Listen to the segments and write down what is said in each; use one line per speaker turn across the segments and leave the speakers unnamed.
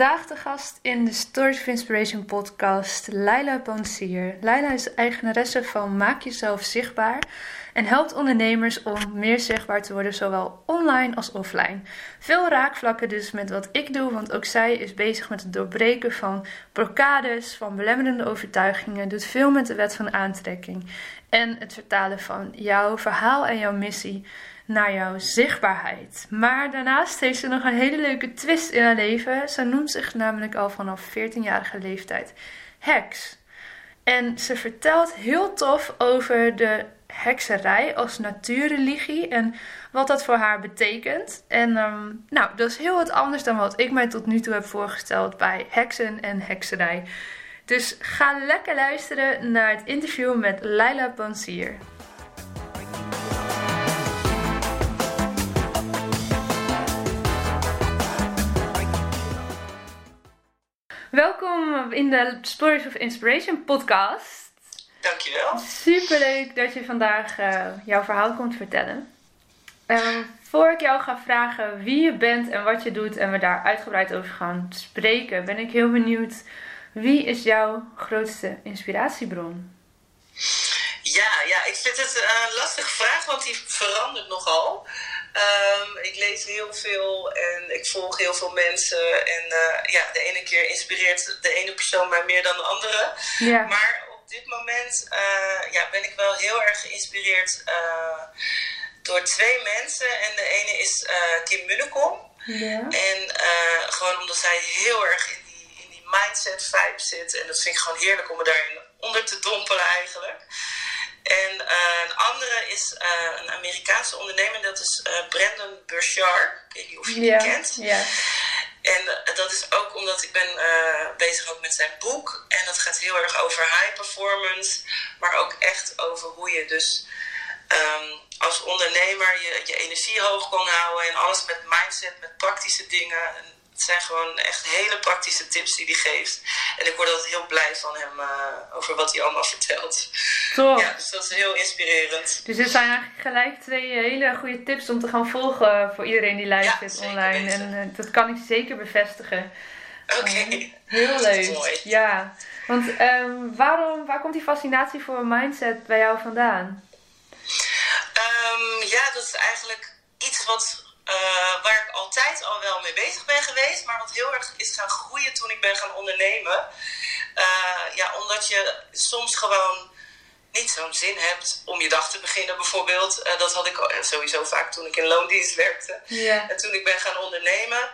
Vandaag de gast in de Stories of Inspiration podcast, Laila Pansier. Laila is eigenaresse van Maak Jezelf Zichtbaar en helpt ondernemers om meer zichtbaar te worden, zowel online als offline. Veel raakvlakken dus met wat ik doe, want ook zij is bezig met het doorbreken van blokkades, van belemmerende overtuigingen, doet veel met de wet van aantrekking en het vertalen van jouw verhaal en jouw missie naar jouw zichtbaarheid. Maar daarnaast heeft ze nog een hele leuke twist in haar leven. Ze noemt zich namelijk al vanaf 14-jarige leeftijd heks. En ze vertelt heel tof over de hekserij als natuurreligie en wat dat voor haar betekent. En ehm, nou, dat is heel wat anders dan wat ik mij tot nu toe heb voorgesteld bij heksen en hekserij. Dus ga lekker luisteren naar het interview met Laila Pansier. Welkom in de Stories of Inspiration podcast.
Dankjewel.
Superleuk dat je vandaag uh, jouw verhaal komt vertellen. Uh, voor ik jou ga vragen wie je bent en wat je doet en we daar uitgebreid over gaan spreken, ben ik heel benieuwd. Wie is jouw grootste inspiratiebron?
Ja, ja, ik vind het een lastige vraag, want die verandert nogal. Um, ik lees heel veel en ik volg heel veel mensen. En uh, ja, de ene keer inspireert de ene persoon mij meer dan de andere. Ja. Maar dit moment uh, ja, ben ik wel heel erg geïnspireerd uh, door twee mensen. En de ene is Kim Munnekom. Ja. En gewoon omdat zij heel erg in die, in die mindset vibe zit. En dat vind ik gewoon heerlijk om me daarin onder te dompelen eigenlijk. En uh, een andere is uh, een Amerikaanse ondernemer, dat is uh, Brandon Burchard. Ik weet niet of je die kent. Ja. En dat is ook omdat ik ben bezig ook met zijn boek. En dat gaat heel erg over high performance, maar ook echt over hoe je dus um, als ondernemer je, je energie hoog kan houden. En alles met mindset, met praktische dingen. Het zijn gewoon echt hele praktische tips die hij geeft. En ik word altijd heel blij van hem uh, over wat hij allemaal vertelt.
Toch?
Ja, dus dat is heel inspirerend.
Dus dit zijn eigenlijk gelijk twee hele goede tips om te gaan volgen voor iedereen die luistert ja, online. En uh, dat kan ik zeker bevestigen.
Oké. Okay.
Heel leuk. Ja. Want um, waarom, waar komt die fascinatie voor mindset bij jou vandaan?
Um, ja, dat is eigenlijk iets wat uh, waar ik altijd al wel mee bezig ben geweest, maar wat heel erg is gaan groeien toen ik ben gaan ondernemen. Uh, ja, omdat je soms gewoon niet zo'n zin hebt om je dag te beginnen, bijvoorbeeld. Uh, dat had ik sowieso vaak toen ik in loondienst werkte. Yeah. En toen ik ben gaan ondernemen,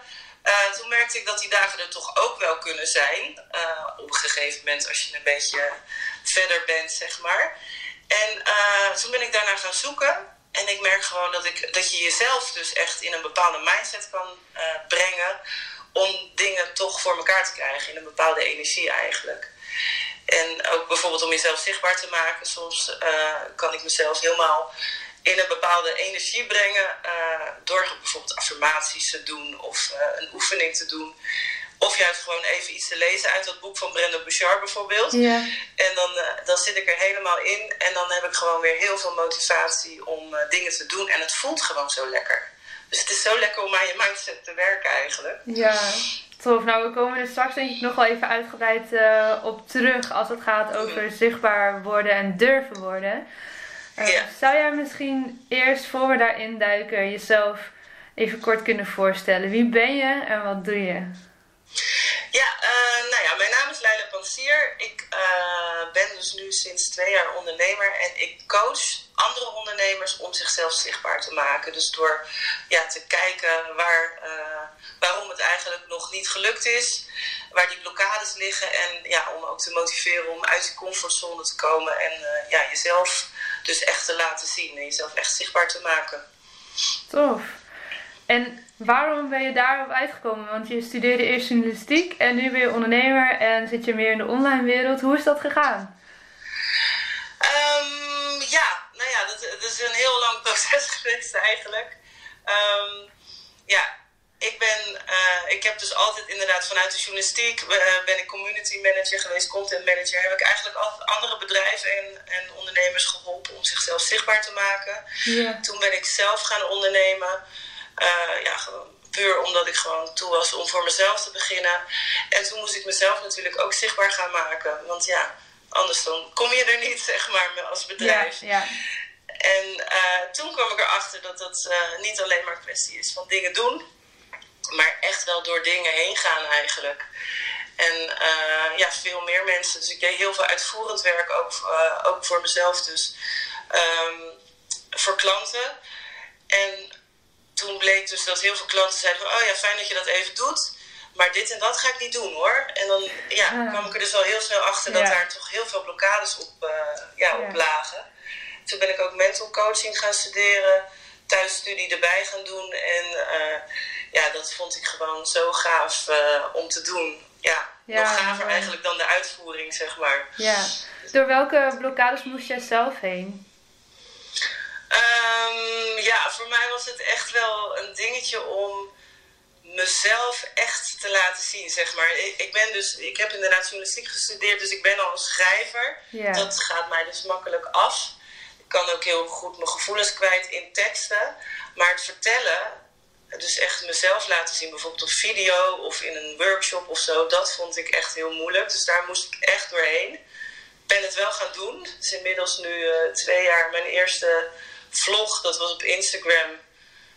toen merkte ik dat die dagen er toch ook wel kunnen zijn. op een gegeven moment, als je een beetje verder bent, zeg maar. En toen ben ik daarna gaan zoeken. En ik merk gewoon dat, ik, dat je jezelf dus echt in een bepaalde mindset kan uh, brengen om dingen toch voor elkaar te krijgen in een bepaalde energie eigenlijk. En ook bijvoorbeeld om jezelf zichtbaar te maken. Soms uh, kan ik mezelf helemaal in een bepaalde energie brengen uh, door bijvoorbeeld affirmaties te doen of een oefening te doen. Of juist gewoon even iets te lezen uit dat boek van Brenda Bouchard bijvoorbeeld. Ja. En dan, uh, dan zit ik er helemaal in. En dan heb ik gewoon weer heel veel motivatie om uh, dingen te doen. En het voelt gewoon zo lekker. Dus het is zo lekker om aan je mindset te werken eigenlijk.
Ja, tof. Nou, we komen er straks denk ik nog wel even uitgebreid uh, op terug. Als het gaat over mm. zichtbaar worden en durven worden. Ja. Zou jij misschien eerst, voor we daarin duiken, jezelf even kort kunnen voorstellen? Wie ben je en wat doe je?
Ja, uh, nou ja, mijn naam is Leila Pansier. Ik uh, ben dus nu sinds twee jaar ondernemer en ik coach andere ondernemers om zichzelf zichtbaar te maken. Dus door ja, te kijken waar, uh, waarom het eigenlijk nog niet gelukt is, waar die blokkades liggen. En ja, om ook te motiveren om uit die comfortzone te komen en ja, jezelf dus echt te laten zien en jezelf echt zichtbaar te maken.
Tof. En waarom ben je daarop uitgekomen? Want je studeerde eerst journalistiek en nu ben je ondernemer en zit je meer in de online wereld. Hoe is dat gegaan?
Um, ja, nou ja, dat, dat, is een heel lang proces geweest eigenlijk. Um, ja, ik, ben, uh, ik heb dus altijd inderdaad vanuit de journalistiek uh, ben ik community manager geweest, content manager. Heb ik eigenlijk altijd andere bedrijven en, en ondernemers geholpen om zichzelf zichtbaar te maken. Yeah. Toen ben ik zelf gaan ondernemen. Uh, ja, gewoon puur omdat ik gewoon toe was om voor mezelf te beginnen. En toen moest ik mezelf natuurlijk ook zichtbaar gaan maken. Want ja, anders dan kom je er niet, zeg maar, als bedrijf.
Ja, ja.
En uh, toen kwam ik erachter dat dat uh, niet alleen maar een kwestie is van dingen doen, maar echt wel door dingen heen gaan eigenlijk. En uh, ja, veel meer mensen. Dus ik deed heel veel uitvoerend werk, ook, ook voor mezelf dus. Um, voor klanten. En toen bleek dus dat heel veel klanten zeiden van... oh ja, fijn dat je dat even doet. Maar dit en dat ga ik niet doen hoor. En dan ja, ah. kwam ik er dus al heel snel achter dat daar toch heel veel blokkades op, uh, ja, op lagen. Toen ben ik ook mental coaching gaan studeren. Thuisstudie erbij gaan doen. En uh, ja, dat vond ik gewoon zo gaaf uh, om te doen. Ja, nog gaver eigenlijk dan de uitvoering, zeg maar.
Ja. Door welke blokkades moest jij zelf heen?
Um, ja, voor mij was het echt wel een dingetje om mezelf echt te laten zien, zeg maar. Ik, ik, ben dus, ik heb inderdaad journalistiek gestudeerd, dus ik ben al een schrijver.
Yeah.
Dat gaat mij dus makkelijk af. Ik kan ook heel goed mijn gevoelens kwijt in teksten. Maar het vertellen, dus echt mezelf laten zien, bijvoorbeeld op video of in een workshop of zo, dat vond ik echt heel moeilijk. Dus daar moest ik echt doorheen. Ik ben het wel gaan doen. Het is inmiddels nu uh, twee jaar mijn eerste vlog, dat was op Instagram.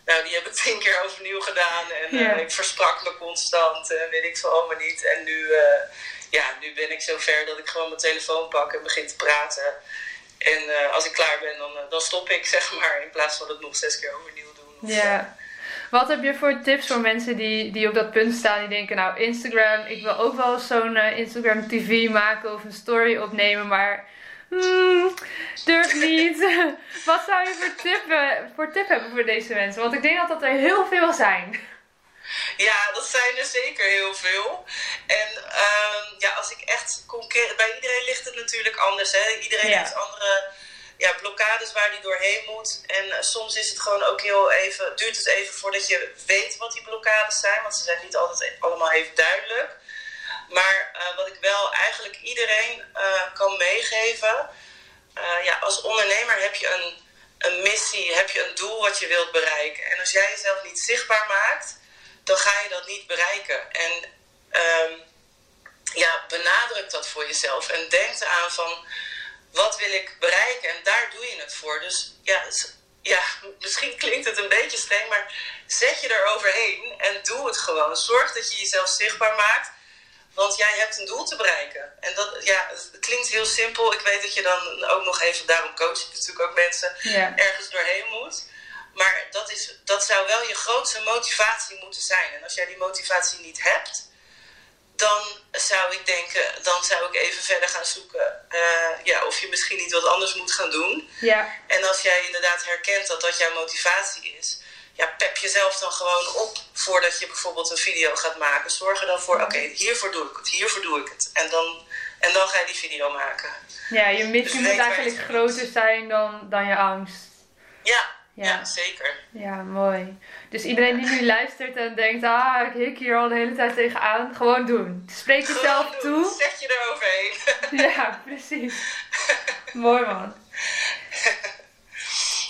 Nou, die heb ik tien keer overnieuw gedaan. En
ja.
uh, ik versprak me constant en weet ik veel allemaal niet. En nu, uh, ja, nu ben ik zover dat ik gewoon mijn telefoon pak en begin te praten. En uh, als ik klaar ben, dan, dan stop ik, zeg maar. In plaats van het nog zes keer overnieuw doen.
Of, ja. Wat heb je voor tips voor mensen die, die op dat punt staan? Die denken, nou, Instagram, ik wil ook wel zo'n Instagram TV maken of een story opnemen, maar Hmm, durf niet. Wat zou je voor tip, voor tip hebben voor deze mensen? Want ik denk dat dat er heel veel zijn.
Ja, dat zijn er zeker heel veel. En um, ja, als ik echt concreet... Bij iedereen ligt het natuurlijk anders. Hè? Iedereen ja. heeft andere ja, blokkades waar die doorheen moet. En uh, soms is het gewoon ook heel even... Duurt het even voordat je weet wat die blokkades zijn. Want ze zijn niet altijd allemaal even duidelijk. Maar uh, wat ik wel eigenlijk iedereen uh, kan meegeven. Uh, ja, als ondernemer heb je een, een missie, heb je een doel wat je wilt bereiken. En als jij jezelf niet zichtbaar maakt, dan ga je dat niet bereiken. En um, ja, benadruk dat voor jezelf. En denk eraan van wat wil ik bereiken? En daar doe je het voor. Dus ja, ja, misschien klinkt het een beetje streng, maar zet je er overheen en doe het gewoon. Zorg dat je jezelf zichtbaar maakt. Want jij hebt een doel te bereiken. En dat ja, het klinkt heel simpel. Ik weet dat je dan ook nog even, daarom coach je natuurlijk ook mensen,
ja.
ergens doorheen moet. Maar dat, is, dat zou wel je grootste motivatie moeten zijn. En als jij die motivatie niet hebt, dan zou ik denken, dan zou ik even verder gaan zoeken uh, ja, of je misschien niet wat anders moet gaan doen.
Ja.
En als jij inderdaad herkent dat dat jouw motivatie is, ja, pep jezelf dan gewoon op voordat je bijvoorbeeld een video gaat maken. Zorg er dan voor, oké, okay, hiervoor doe ik het, hiervoor doe ik het. En dan, en dan ga je die video maken.
Ja, je missie dus moet eigenlijk groter zijn dan, dan je angst.
Ja, ja, ja. zeker.
Ja, mooi. Dus iedereen die nu luistert en denkt, ah, ik hik hier al de hele tijd tegenaan, gewoon doen. Spreek jezelf toe.
Zet je er overheen.
ja, precies. mooi man.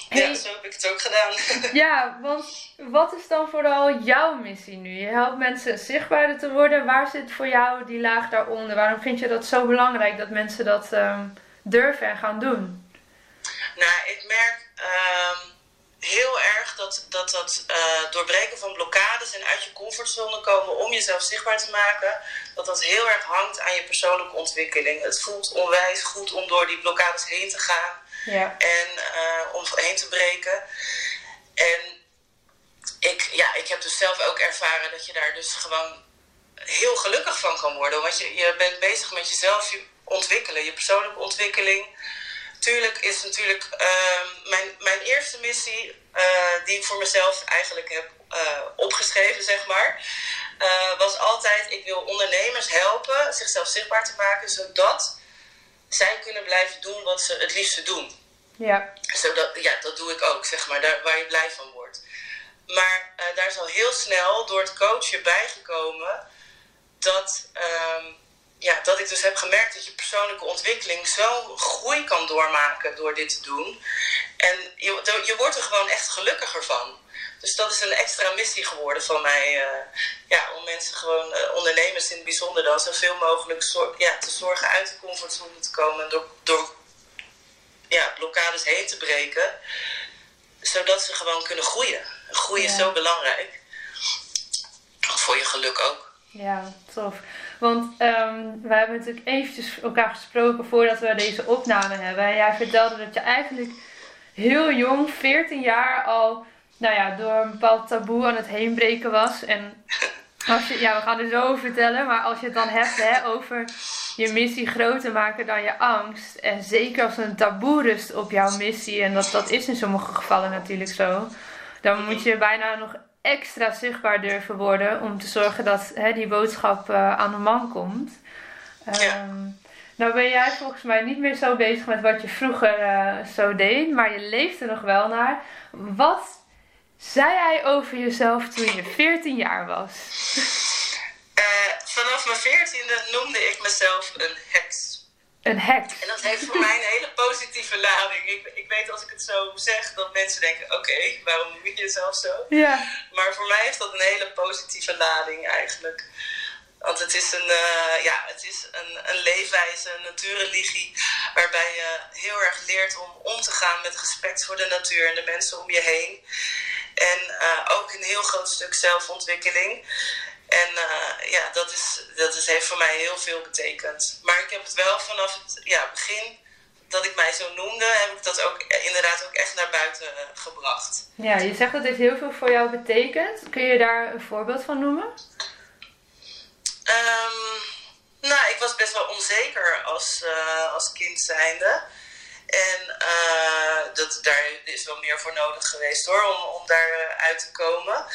Hey, ja, zo heb ik het ook gedaan.
ja, want wat is dan vooral jouw missie nu? Je helpt mensen zichtbaarder te worden. Waar zit voor jou die laag daaronder? Waarom vind je dat zo belangrijk dat mensen dat um, durven en gaan doen?
Nou, ik merk um, heel erg dat dat, dat uh, doorbreken van blokkades en uit je comfortzone komen om jezelf zichtbaar te maken, dat dat heel erg hangt aan je persoonlijke ontwikkeling. Het voelt onwijs goed om door die blokkades heen te gaan
Ja.
En om heen te breken. En ik, ja, ik heb dus zelf ook ervaren dat je daar dus gewoon heel gelukkig van kan worden. Want je, je bent bezig met jezelf je ontwikkelen, je persoonlijke ontwikkeling. Tuurlijk is natuurlijk uh, mijn, mijn eerste missie, uh, die ik voor mezelf eigenlijk heb uh, opgeschreven, zeg maar, uh, was altijd: ik wil ondernemers helpen zichzelf zichtbaar te maken, zodat zij kunnen blijven doen wat ze het liefste doen.
Ja.
Zodat, ja, dat doe ik ook, zeg maar, daar, waar je blij van wordt. Maar daar is al heel snel door het coachen bijgekomen dat, uh, ja, dat ik dus heb gemerkt dat je persoonlijke ontwikkeling zo'n groei kan doormaken door dit te doen. En je, je wordt er gewoon echt gelukkiger van. Dus dat is een extra missie geworden van mij. Uh, ja, om mensen gewoon, uh, ondernemers in het bijzonder dan, zoveel mogelijk ja, te zorgen uit de comfortzone te komen. Door, door ja, blokkades heen te breken. Zodat ze gewoon kunnen groeien. Groeien ja. is zo belangrijk. Voor je geluk ook.
Ja, tof. Want um, we hebben natuurlijk eventjes elkaar gesproken voordat we deze opname hebben. En jij vertelde dat je eigenlijk heel jong, 14 jaar al, nou ja, door een bepaald taboe aan het heenbreken was. En als je, ja, we gaan er zo over vertellen, maar als je het dan hebt hè, over je missie groter maken dan je angst. En zeker als een taboe rust op jouw missie, en dat, dat is in sommige gevallen natuurlijk zo. Dan moet je bijna nog extra zichtbaar durven worden om te zorgen dat hè, die boodschap uh, aan de man komt. Um, nou ben jij volgens mij niet meer zo bezig met wat je vroeger uh, zo deed, maar je leeft er nog wel naar. Wat zei jij over jezelf toen je 14 jaar was?
Uh, vanaf mijn 14e noemde ik mezelf een heks.
Een heks.
En dat heeft voor mij een hele positieve lading. Ik, ik weet als ik het zo zeg dat mensen denken: oké, okay, waarom noem je jezelf zo?
Ja.
Maar voor mij heeft dat een hele positieve lading eigenlijk. Want het is een, uh, ja, het is een, een leefwijze, een natuurreligie, waarbij je heel erg leert om om te gaan met respect voor de natuur en de mensen om je heen. En uh, ook een heel groot stuk zelfontwikkeling. En uh, ja, dat, is, dat is, heeft voor mij heel veel betekend. Maar ik heb het wel vanaf het ja, begin dat ik mij zo noemde, heb ik dat ook inderdaad ook echt naar buiten uh, gebracht.
Ja, je zegt dat dit heel veel voor jou betekent. Kun je daar een voorbeeld van noemen?
Um, nou, ik was best wel onzeker als, uh, als kind zijnde. En uh, dat, daar is wel meer voor nodig geweest hoor, om, om daar uit te komen.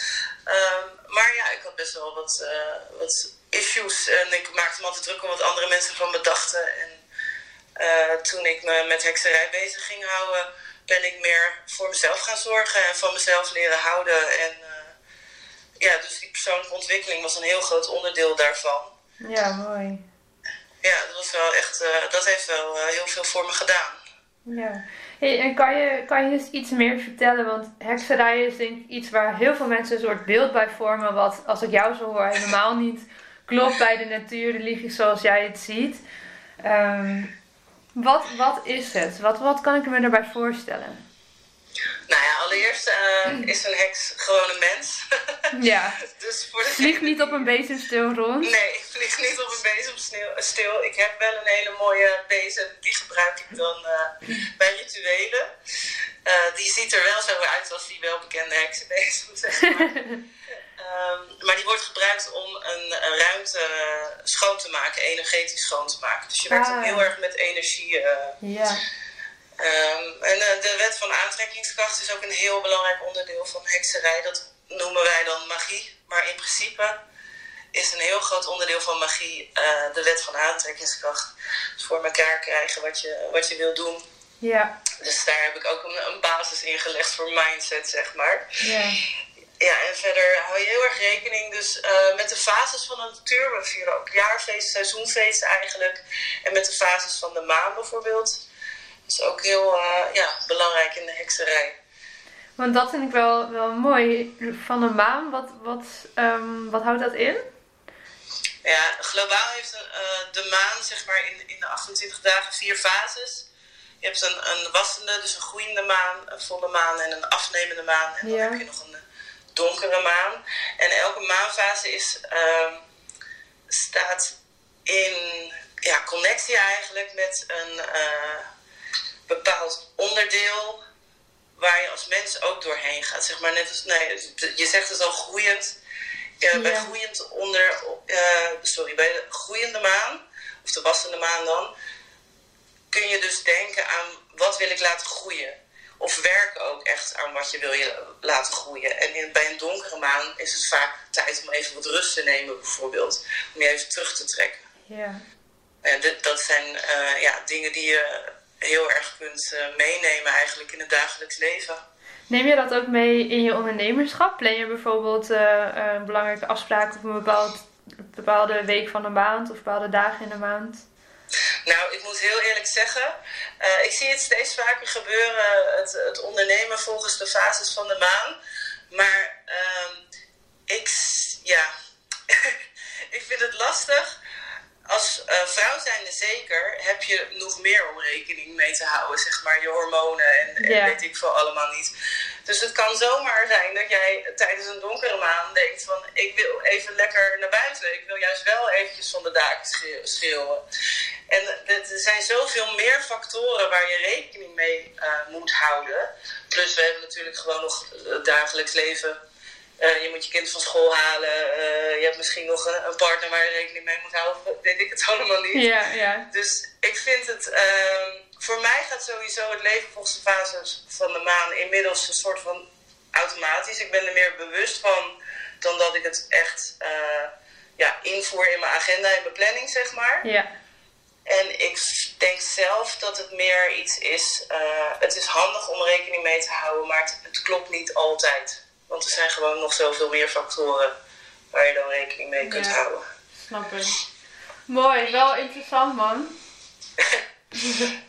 Um, maar ja, ik had best wel wat, uh, wat issues en ik maakte me altijd druk om wat andere mensen van me dachten. En uh, toen ik me met hekserij bezig ging houden, ben ik meer voor mezelf gaan zorgen en van mezelf leren houden. En ja, dus die persoonlijke ontwikkeling was een heel groot onderdeel daarvan.
Ja, mooi.
Ja, dat was wel echt, dat heeft wel heel veel voor me gedaan.
Ja. En kan je, kan je eens iets meer vertellen? Want hekserij is denk ik iets waar heel veel mensen een soort beeld bij vormen. Wat, als ik jou zo hoor, helemaal niet klopt bij de natuurreligie zoals jij het ziet. Um, wat, wat is het? Wat, wat kan ik me daarbij voorstellen?
Nou ja, allereerst uh, is een heks gewoon een mens.
ja.
dus voor de
vlieg niet op een bezemstil rond.
Nee, ik vlieg niet op een bezemstil. Ik heb wel een hele mooie bezem, die gebruik ik dan uh, bij rituelen. Uh, die ziet er wel zo uit als die welbekende heksenbezem, zeg maar. Um, maar die wordt gebruikt om een, een, ruimte schoon te maken, energetisch schoon te maken. Dus je werkt
Ah.
ook heel erg met energie.
ja.
Um, en uh, de wet van aantrekkingskracht is ook een heel belangrijk onderdeel van hekserij. Dat noemen wij dan magie. Maar in principe is een heel groot onderdeel van magie uh, de wet van aantrekkingskracht. Dus voor elkaar krijgen wat je, wat je wil doen.
Ja.
Dus daar heb ik ook een, een basis in gelegd voor mindset, zeg maar.
Ja.
Ja, en verder hou je heel erg rekening dus uh, met de fases van de natuur. We vieren ook jaarfeest, seizoenfeest eigenlijk. En met de fases van de maan bijvoorbeeld. Dat is ook heel uh, ja, belangrijk in de hekserij.
Want dat vind ik wel, wel mooi. Van de maan, wat, wat, um, wat houdt dat in?
Ja, globaal heeft uh, de maan zeg maar in, in de 28 dagen vier fases. Je hebt een, een wassende, dus een groeiende maan, een volle maan en een afnemende maan. En dan
Ja.
heb je nog een donkere maan. En elke maanfase is, uh, staat in ja, connectie eigenlijk met een, uh, bepaald onderdeel waar je als mens ook doorheen gaat. Zeg maar net als, nee, je zegt het al groeiend. Uh, Bij groeiend onder, uh, sorry, bij de groeiende maan, of de wassende maan dan, kun je dus denken aan wat wil ik laten groeien. Of werken ook echt aan wat je wil je laten groeien. En in, bij een donkere maan is het vaak tijd om even wat rust te nemen, bijvoorbeeld. Om je even terug te trekken.
Ja.
En dit, dat zijn uh, ja, dingen die je heel erg kunt uh, meenemen eigenlijk in het dagelijks leven.
Neem je dat ook mee in je ondernemerschap? Plan je bijvoorbeeld een belangrijke afspraak op een bepaald, bepaalde week van de maand of bepaalde dagen in de maand?
Nou, ik moet heel eerlijk zeggen, uh, ik zie het steeds vaker gebeuren, het, het ondernemen volgens de fases van de maan. Maar uh, ik, ja, ik vind het lastig. Als uh, vrouw zijnde zeker heb je nog meer om rekening mee te houden, zeg maar, je hormonen en, en weet ik veel allemaal niet. Dus het kan zomaar zijn dat jij tijdens een donkere maan denkt van ik wil even lekker naar buiten. Ik wil juist wel eventjes van de daken schreeuw- schreeuwen. En er zijn zoveel meer factoren waar je rekening mee eh, moet houden. Plus we hebben natuurlijk gewoon nog het dagelijks leven. Eh, je moet je kind van school halen. Eh, je hebt misschien nog een, een partner waar je rekening mee moet houden. Weet ik het allemaal niet.
Ja, ja.
Dus ik vind het, ehm, voor mij gaat sowieso het leven volgens de fases van de maan inmiddels een soort van automatisch. Ik ben er meer bewust van dan dat ik het echt eh, ja, invoer in mijn agenda, in mijn planning, zeg maar.
Ja,
En ik denk zelf dat het meer iets is. eh, het is handig om rekening mee te houden, maar het, het klopt niet altijd. Want er zijn gewoon nog zoveel meer factoren waar je dan rekening mee kunt
Ja.
houden.
snap ik. Mooi, wel interessant man.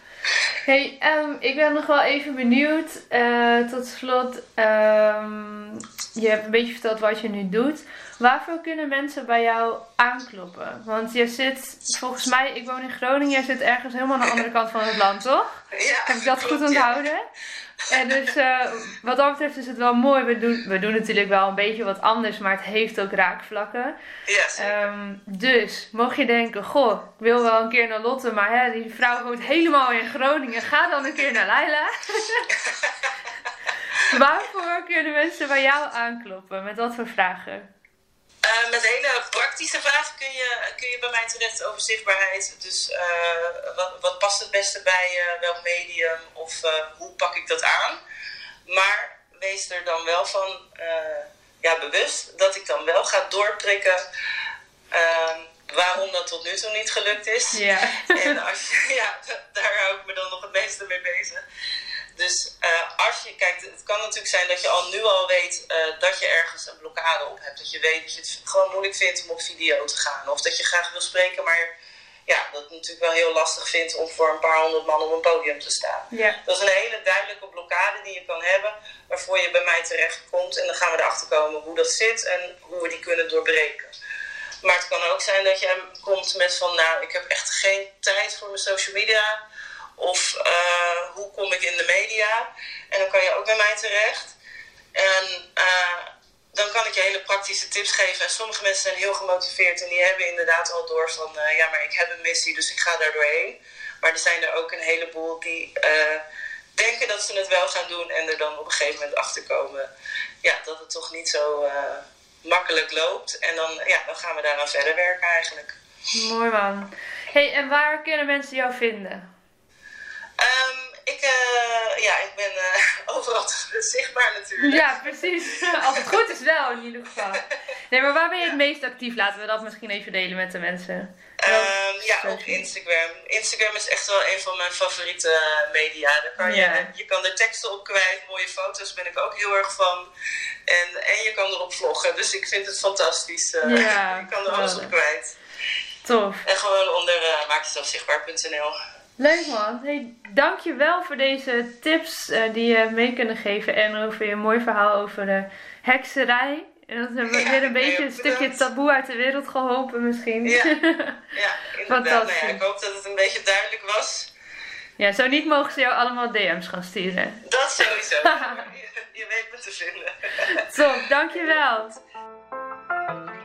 Hey, ehm, ik ben nog wel even benieuwd. eh, tot slot, ehm, je hebt een beetje verteld wat je nu doet. Waarvoor kunnen mensen bij jou aankloppen? Want je zit, volgens mij, ik woon in Groningen, jij zit ergens helemaal aan de andere kant van het land, toch?
Ja,
Heb ik dat goed
klopt, ja.
En dus eh, wat dat betreft is het wel mooi. We doen, we doen natuurlijk wel een beetje wat anders, maar het heeft ook raakvlakken.
Ja, zeker.
Ehm, dus, mocht je denken, goh, ik wil wel een keer naar Lotte, maar hè, die vrouw woont helemaal in Groningen. Ga dan een keer naar Laila. Waarvoor kunnen mensen bij jou aankloppen? Met wat voor vragen?
Eh, met hele praktische vragen kun je, kun je bij mij terecht over zichtbaarheid. Dus eh, wat, wat past het beste bij je, welk medium of eh, hoe pak ik dat aan? Maar wees er dan wel van eh, ja, bewust dat ik dan wel ga doorprikken ehm, waarom dat tot nu toe niet gelukt is.
Ja.
En als je, ja, daar hou ik me dan nog het meeste mee bezig. Dus eh, je kijkt, het kan natuurlijk zijn dat je al nu al weet eh, dat je ergens een blokkade op hebt. Dat je weet dat je het gewoon moeilijk vindt om op video te gaan. Of dat je graag wil spreken, maar ja, dat het natuurlijk wel heel lastig vindt om voor een paar honderd man op een podium te staan.
Ja.
Dat is een hele duidelijke blokkade die je kan hebben, waarvoor je bij mij terechtkomt. En dan gaan we erachter komen hoe dat zit en hoe we die kunnen doorbreken. Maar het kan ook zijn dat je komt met van, nou, ik heb echt geen tijd voor mijn social media. Of eh, hoe kom ik in de media? En dan kan je ook bij mij terecht. En eh, dan kan ik je hele praktische tips geven. En sommige mensen zijn heel gemotiveerd en die hebben inderdaad al door van, eh, ja, maar ik heb een missie, dus ik ga daar doorheen. Maar er zijn er ook een heleboel die denken dat ze het wel gaan doen en er dan op een gegeven moment achter komen ja, dat het toch niet zo makkelijk loopt. En dan, ja, dan gaan we daaraan verder werken eigenlijk.
Mooi man. Hey, en waar kunnen mensen jou vinden?
Ik, eh, ja, ik ben eh, overal zichtbaar natuurlijk.
Ja, precies. Als het goed is wel, in ieder geval. Nee, maar waar ben je het meest actief? Laten we dat misschien even delen met de mensen.
Ehm, ja, op Instagram. Instagram is echt wel een van mijn favoriete eh, media. Daar kan je,
Ja.
je kan er teksten op kwijt, mooie foto's ben ik ook heel erg van. En, en je kan erop vloggen, dus ik vind het fantastisch.
Ja,
je kan er alles op kwijt.
Tof.
En gewoon onder uh, maakjezelfzichtbaar.nl.
Leuk man. Hey, dankjewel voor deze tips eh, die je mee kunnen geven. En over je mooi verhaal over de hekserij. En dat hebben we
Ja,
weer een beetje een
bedankt.
stukje taboe uit de wereld geholpen misschien.
Ja. Ja, inderdaad. Nou
Fantastisch.
ja, ik hoop dat het een beetje duidelijk was.
ja, zo niet mogen ze jou allemaal DM's gaan sturen.
Dat sowieso. je, je weet me te vinden.
Top, dankjewel.